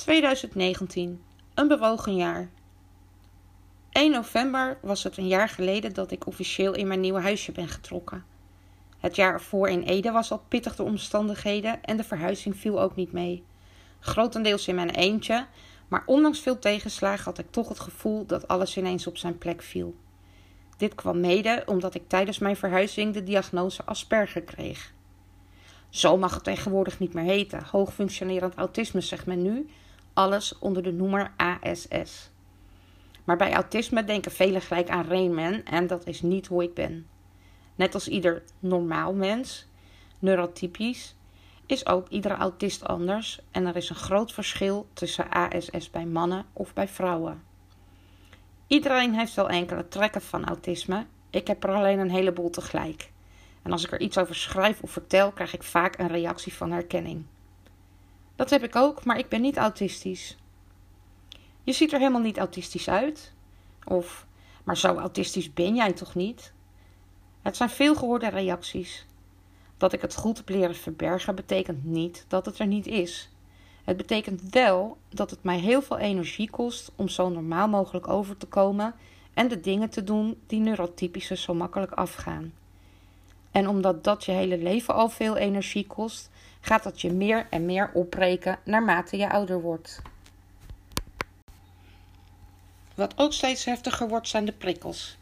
2019, een bewogen jaar. 1 november was het een jaar geleden dat ik officieel in mijn nieuwe huisje ben getrokken. Het jaar ervoor in Ede was al pittig de omstandigheden en de verhuizing viel ook niet mee. Grotendeels in mijn eentje, maar ondanks veel tegenslagen had ik toch het gevoel dat alles ineens op zijn plek viel. Dit kwam mede omdat ik tijdens mijn verhuizing de diagnose Asperger kreeg. Zo mag het tegenwoordig niet meer heten. Hoogfunctionerend autisme zegt men nu. Alles onder de noemer ASS. Maar bij autisme denken velen gelijk aan Rainman en dat is niet hoe ik ben. Net als ieder normaal mens, neurotypisch, is ook iedere autist anders en er is een groot verschil tussen ASS bij mannen of bij vrouwen. Iedereen heeft wel enkele trekken van autisme. Ik heb er alleen een heleboel tegelijk. En als ik er iets over schrijf of vertel, krijg ik vaak een reactie van herkenning. Dat heb ik ook, maar ik ben niet autistisch. Je ziet er helemaal niet autistisch uit. Of, maar zo autistisch ben jij toch niet? Het zijn veelgehoorde reacties. Dat ik het goed heb leren verbergen betekent niet dat het er niet is. Het betekent wel dat het mij heel veel energie kost om zo normaal mogelijk over te komen en de dingen te doen die neurotypische zo makkelijk afgaan. En omdat dat je hele leven al veel energie kost, gaat dat je meer en meer opbreken naarmate je ouder wordt. Wat ook steeds heftiger wordt, zijn de prikkels.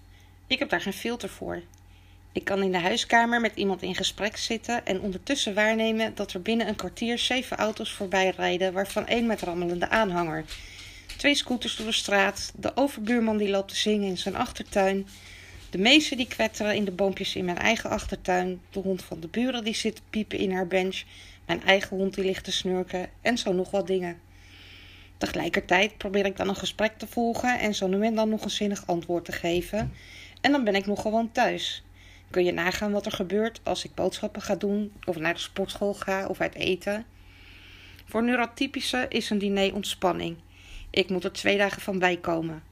Ik heb daar geen filter voor. Ik kan in de huiskamer met iemand in gesprek zitten en ondertussen waarnemen dat er binnen een kwartier zeven auto's voorbij rijden, waarvan één met rammelende aanhanger. Twee scooters door de straat, de overbuurman die loopt te zingen in zijn achtertuin, de meesten die kwetteren in de boompjes in mijn eigen achtertuin, de hond van de buren die zit te piepen in haar bench, mijn eigen hond die ligt te snurken en zo nog wat dingen. Tegelijkertijd probeer ik dan een gesprek te volgen en zo nu en dan nog een zinnig antwoord te geven. En dan ben ik nog gewoon thuis. Kun je nagaan wat er gebeurt als ik boodschappen ga doen, of naar de sportschool ga of uit eten? Voor neurotypische is een diner ontspanning. Ik moet er twee dagen van bijkomen.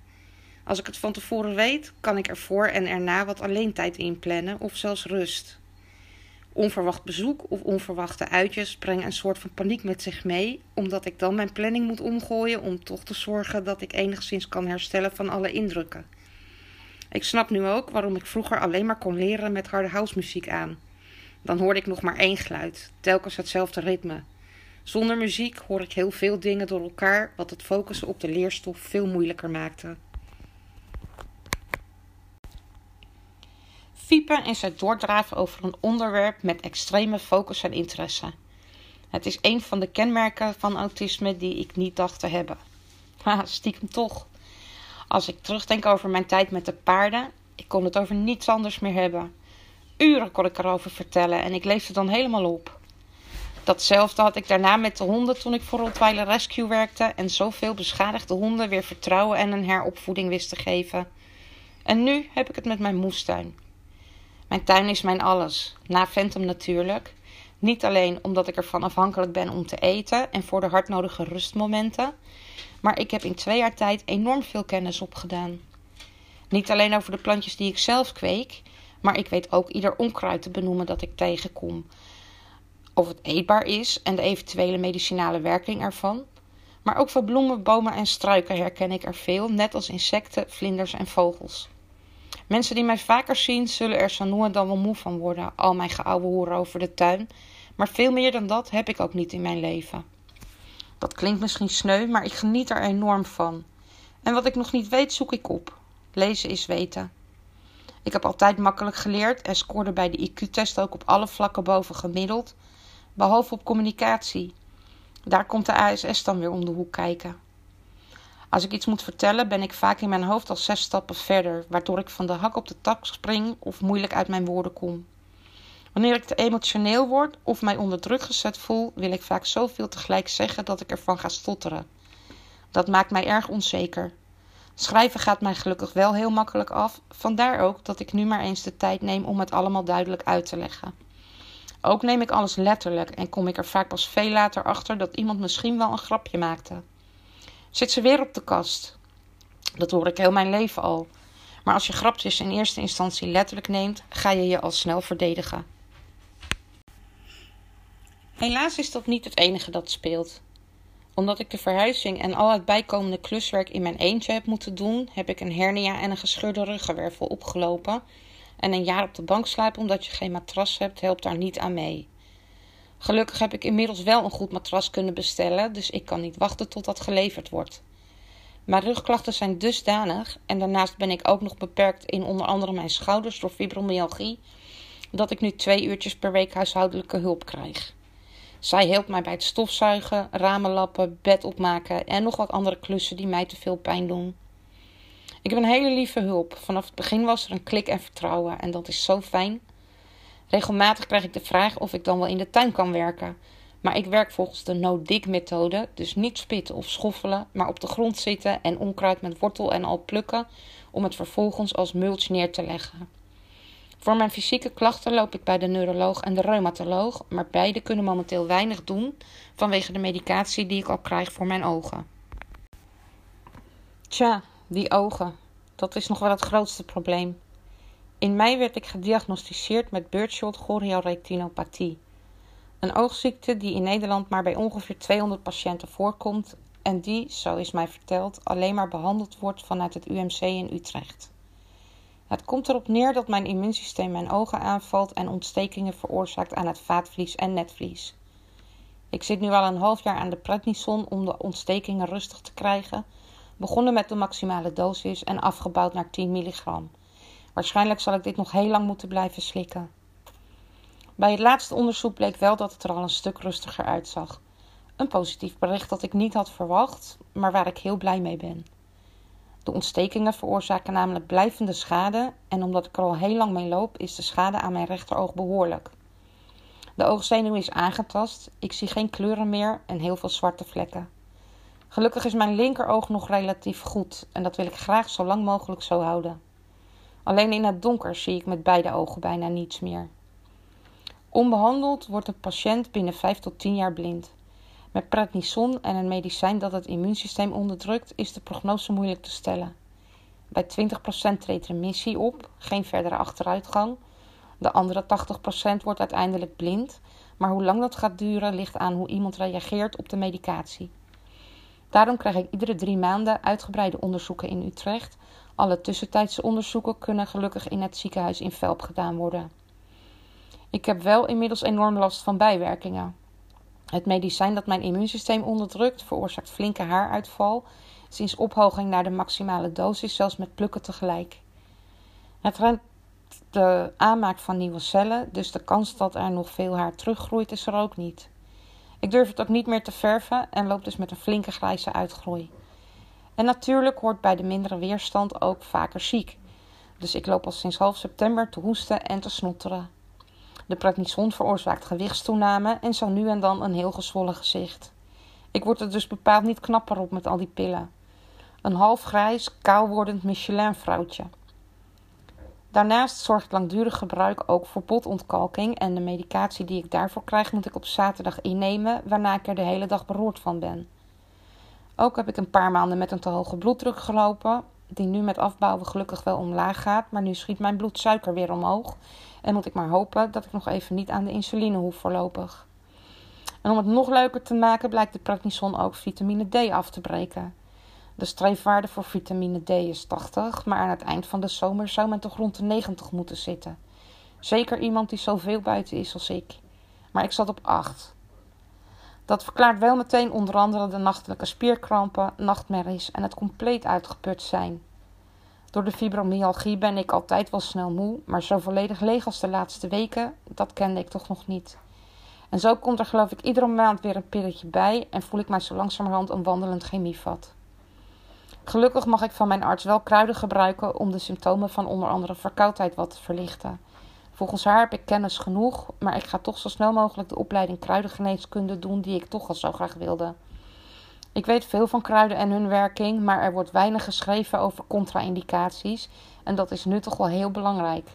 Als ik het van tevoren weet, kan ik ervoor en erna wat alleen tijd inplannen of zelfs rust. Onverwacht bezoek of onverwachte uitjes brengen een soort van paniek met zich mee, omdat ik dan mijn planning moet omgooien om toch te zorgen dat ik enigszins kan herstellen van alle indrukken. Ik snap nu ook waarom ik vroeger alleen maar kon leren met harde housemuziek aan. Dan hoorde ik nog maar één geluid, telkens hetzelfde ritme. Zonder muziek hoor ik heel veel dingen door elkaar, wat het focussen op de leerstof veel moeilijker maakte. Fiepen is het doordraven over een onderwerp met extreme focus en interesse. Het is een van de kenmerken van autisme die ik niet dacht te hebben. Ha, stiekem toch. Als ik terugdenk over mijn tijd met de paarden, ik kon het over niets anders meer hebben. Uren kon ik erover vertellen en ik leefde dan helemaal op. Datzelfde had ik daarna met de honden toen ik voor Rottweiler Rescue werkte en zoveel beschadigde honden weer vertrouwen en een heropvoeding wist te geven. En nu heb ik het met mijn moestuin. Mijn tuin is mijn alles, na Phantom natuurlijk. Niet alleen omdat ik ervan afhankelijk ben om te eten en voor de hardnodige rustmomenten, maar ik heb in twee jaar tijd enorm veel kennis opgedaan. Niet alleen over de plantjes die ik zelf kweek, maar ik weet ook ieder onkruid te benoemen dat ik tegenkom. Of het eetbaar is en de eventuele medicinale werking ervan. Maar ook van bloemen, bomen en struiken herken ik er veel, net als insecten, vlinders en vogels. Mensen die mij vaker zien, zullen er zo nu dan wel moe van worden, al mijn geouwe horen over de tuin. Maar veel meer dan dat heb ik ook niet in mijn leven. Dat klinkt misschien sneu, maar ik geniet er enorm van. En wat ik nog niet weet, zoek ik op. Lezen is weten. Ik heb altijd makkelijk geleerd en scoorde bij de IQ-test ook op alle vlakken boven gemiddeld, behalve op communicatie. Daar komt de ASS dan weer om de hoek kijken. Als ik iets moet vertellen, ben ik vaak in mijn hoofd al zes stappen verder, waardoor ik van de hak op de tak spring of moeilijk uit mijn woorden kom. Wanneer ik te emotioneel word of mij onder druk gezet voel, wil ik vaak zoveel tegelijk zeggen dat ik ervan ga stotteren. Dat maakt mij erg onzeker. Schrijven gaat mij gelukkig wel heel makkelijk af, vandaar ook dat ik nu maar eens de tijd neem om het allemaal duidelijk uit te leggen. Ook neem ik alles letterlijk en kom ik er vaak pas veel later achter dat iemand misschien wel een grapje maakte. Zit ze weer op de kast? Dat hoor ik heel mijn leven al. Maar als je grapjes in eerste instantie letterlijk neemt, ga je je al snel verdedigen. Helaas is dat niet het enige dat speelt. Omdat ik de verhuizing en al het bijkomende kluswerk in mijn eentje heb moeten doen, heb ik een hernia en een gescheurde ruggenwervel opgelopen. En een jaar op de bank slapen omdat je geen matras hebt, helpt daar niet aan mee. Gelukkig heb ik inmiddels wel een goed matras kunnen bestellen, dus ik kan niet wachten tot dat geleverd wordt. Mijn rugklachten zijn dusdanig en daarnaast ben ik ook nog beperkt in onder andere mijn schouders door fibromyalgie, dat ik nu twee uurtjes per week huishoudelijke hulp krijg. Zij helpt mij bij het stofzuigen, ramen lappen, bed opmaken en nog wat andere klussen die mij te veel pijn doen. Ik heb een hele lieve hulp. Vanaf het begin was er een klik en vertrouwen en dat is zo fijn. Regelmatig krijg ik de vraag of ik dan wel in de tuin kan werken. Maar ik werk volgens de no-dig-methode, dus niet spitten of schoffelen, maar op de grond zitten en onkruid met wortel en al plukken om het vervolgens als mulch neer te leggen. Voor mijn fysieke klachten loop ik bij de neuroloog en de reumatoloog, maar beide kunnen momenteel weinig doen vanwege de medicatie die ik al krijg voor mijn ogen. Tja, die ogen, dat is nog wel het grootste probleem. In mei werd ik gediagnosticeerd met birdshot chorioretinopathie. Een oogziekte die in Nederland maar bij ongeveer 200 patiënten voorkomt en die, zo is mij verteld, alleen maar behandeld wordt vanuit het UMC in Utrecht. Het komt erop neer dat mijn immuunsysteem mijn ogen aanvalt en ontstekingen veroorzaakt aan het vaatvlies en netvlies. Ik zit nu al een half jaar aan de prednison om de ontstekingen rustig te krijgen, begonnen met de maximale dosis en afgebouwd naar 10 milligram. Waarschijnlijk zal ik dit nog heel lang moeten blijven slikken. Bij het laatste onderzoek bleek wel dat het er al een stuk rustiger uitzag. Een positief bericht dat ik niet had verwacht, maar waar ik heel blij mee ben. De ontstekingen veroorzaken namelijk blijvende schade en omdat ik er al heel lang mee loop, is de schade aan mijn rechteroog behoorlijk. De oogzenuw is aangetast, ik zie geen kleuren meer en heel veel zwarte vlekken. Gelukkig is mijn linkeroog nog relatief goed en dat wil ik graag zo lang mogelijk zo houden. Alleen in het donker zie ik met beide ogen bijna niets meer. Onbehandeld wordt een patiënt binnen 5 tot 10 jaar blind. Met prednison en een medicijn dat het immuunsysteem onderdrukt, is de prognose moeilijk te stellen. Bij 20% treedt remissie op, geen verdere achteruitgang. De andere 80% wordt uiteindelijk blind, maar hoe lang dat gaat duren ligt aan hoe iemand reageert op de medicatie. Daarom krijg ik iedere drie maanden uitgebreide onderzoeken in Utrecht. Alle tussentijdse onderzoeken kunnen gelukkig in het ziekenhuis in Velp gedaan worden. Ik heb wel inmiddels enorm last van bijwerkingen. Het medicijn dat mijn immuunsysteem onderdrukt veroorzaakt flinke haaruitval, sinds ophoging naar de maximale dosis, zelfs met plukken tegelijk. Het remt de aanmaak van nieuwe cellen, dus de kans dat er nog veel haar teruggroeit is er ook niet. Ik durf het ook niet meer te verven en loop dus met een flinke grijze uitgroei. En natuurlijk hoort bij de mindere weerstand ook vaker ziek. Dus ik loop al sinds half september te hoesten en te snotteren. De prednison veroorzaakt gewichtstoename en zo nu en dan een heel gezwollen gezicht. Ik word er dus bepaald niet knapper op met al die pillen. Een half grijs, kaal wordend Michelin-vrouwtje. Daarnaast zorgt langdurig gebruik ook voor botontkalking en de medicatie die ik daarvoor krijg moet ik op zaterdag innemen, waarna ik er de hele dag beroerd van ben. Ook heb ik een paar maanden met een te hoge bloeddruk gelopen, die nu met afbouwen gelukkig wel omlaag gaat, maar nu schiet mijn bloedsuiker weer omhoog en moet ik maar hopen dat ik nog even niet aan de insuline hoef voorlopig. En om het nog leuker te maken blijkt de prednison ook vitamine D af te breken. De streefwaarde voor vitamine D is 80, maar aan het eind van de zomer zou men toch rond de 90 moeten zitten. Zeker iemand die zoveel buiten is als ik. Maar ik zat op 8. Dat verklaart wel meteen onder andere de nachtelijke spierkrampen, nachtmerries en het compleet uitgeput zijn. Door de fibromyalgie ben ik altijd wel snel moe, maar zo volledig leeg als de laatste weken, dat kende ik toch nog niet. En zo komt er geloof ik iedere maand weer een pilletje bij en voel ik mij zo langzamerhand een wandelend chemievat. Gelukkig mag ik van mijn arts wel kruiden gebruiken om de symptomen van onder andere verkoudheid wat te verlichten. Volgens haar heb ik kennis genoeg, maar ik ga toch zo snel mogelijk de opleiding kruidengeneeskunde doen die ik toch al zo graag wilde. Ik weet veel van kruiden en hun werking, maar er wordt weinig geschreven over contra-indicaties en dat is nu toch wel heel belangrijk.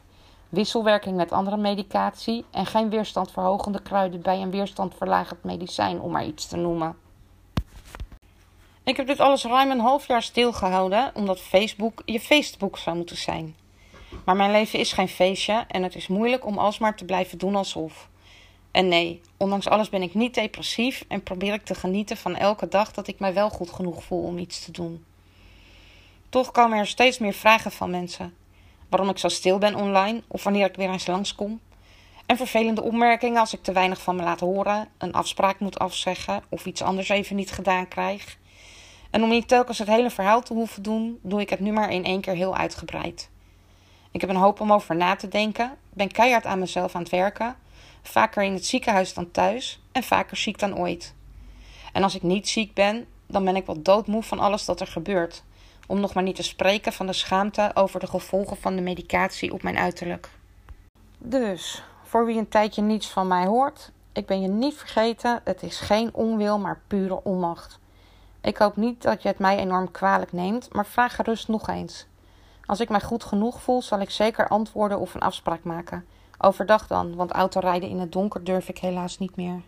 Wisselwerking met andere medicatie en geen weerstandverhogende kruiden bij een weerstandverlagend medicijn, om maar iets te noemen. Ik heb dit alles ruim een half jaar stilgehouden, omdat Facebook je feestboek zou moeten zijn. Maar mijn leven is geen feestje en het is moeilijk om alsmaar te blijven doen alsof. En nee, ondanks alles ben ik niet depressief en probeer ik te genieten van elke dag dat ik mij wel goed genoeg voel om iets te doen. Toch komen er steeds meer vragen van mensen. Waarom ik zo stil ben online of wanneer ik weer eens langskom. En vervelende opmerkingen als ik te weinig van me laat horen, een afspraak moet afzeggen of iets anders even niet gedaan krijg. En om niet telkens het hele verhaal te hoeven doen, doe ik het nu maar in één keer heel uitgebreid. Ik heb een hoop om over na te denken, ben keihard aan mezelf aan het werken, vaker in het ziekenhuis dan thuis en vaker ziek dan ooit. En als ik niet ziek ben, dan ben ik wel doodmoe van alles dat er gebeurt, om nog maar niet te spreken van de schaamte over de gevolgen van de medicatie op mijn uiterlijk. Dus, voor wie een tijdje niets van mij hoort, ik ben je niet vergeten, het is geen onwil, maar pure onmacht. Ik hoop niet dat je het mij enorm kwalijk neemt, maar vraag gerust nog eens. Als ik mij goed genoeg voel, zal ik zeker antwoorden of een afspraak maken. Overdag dan, want autorijden in het donker durf ik helaas niet meer.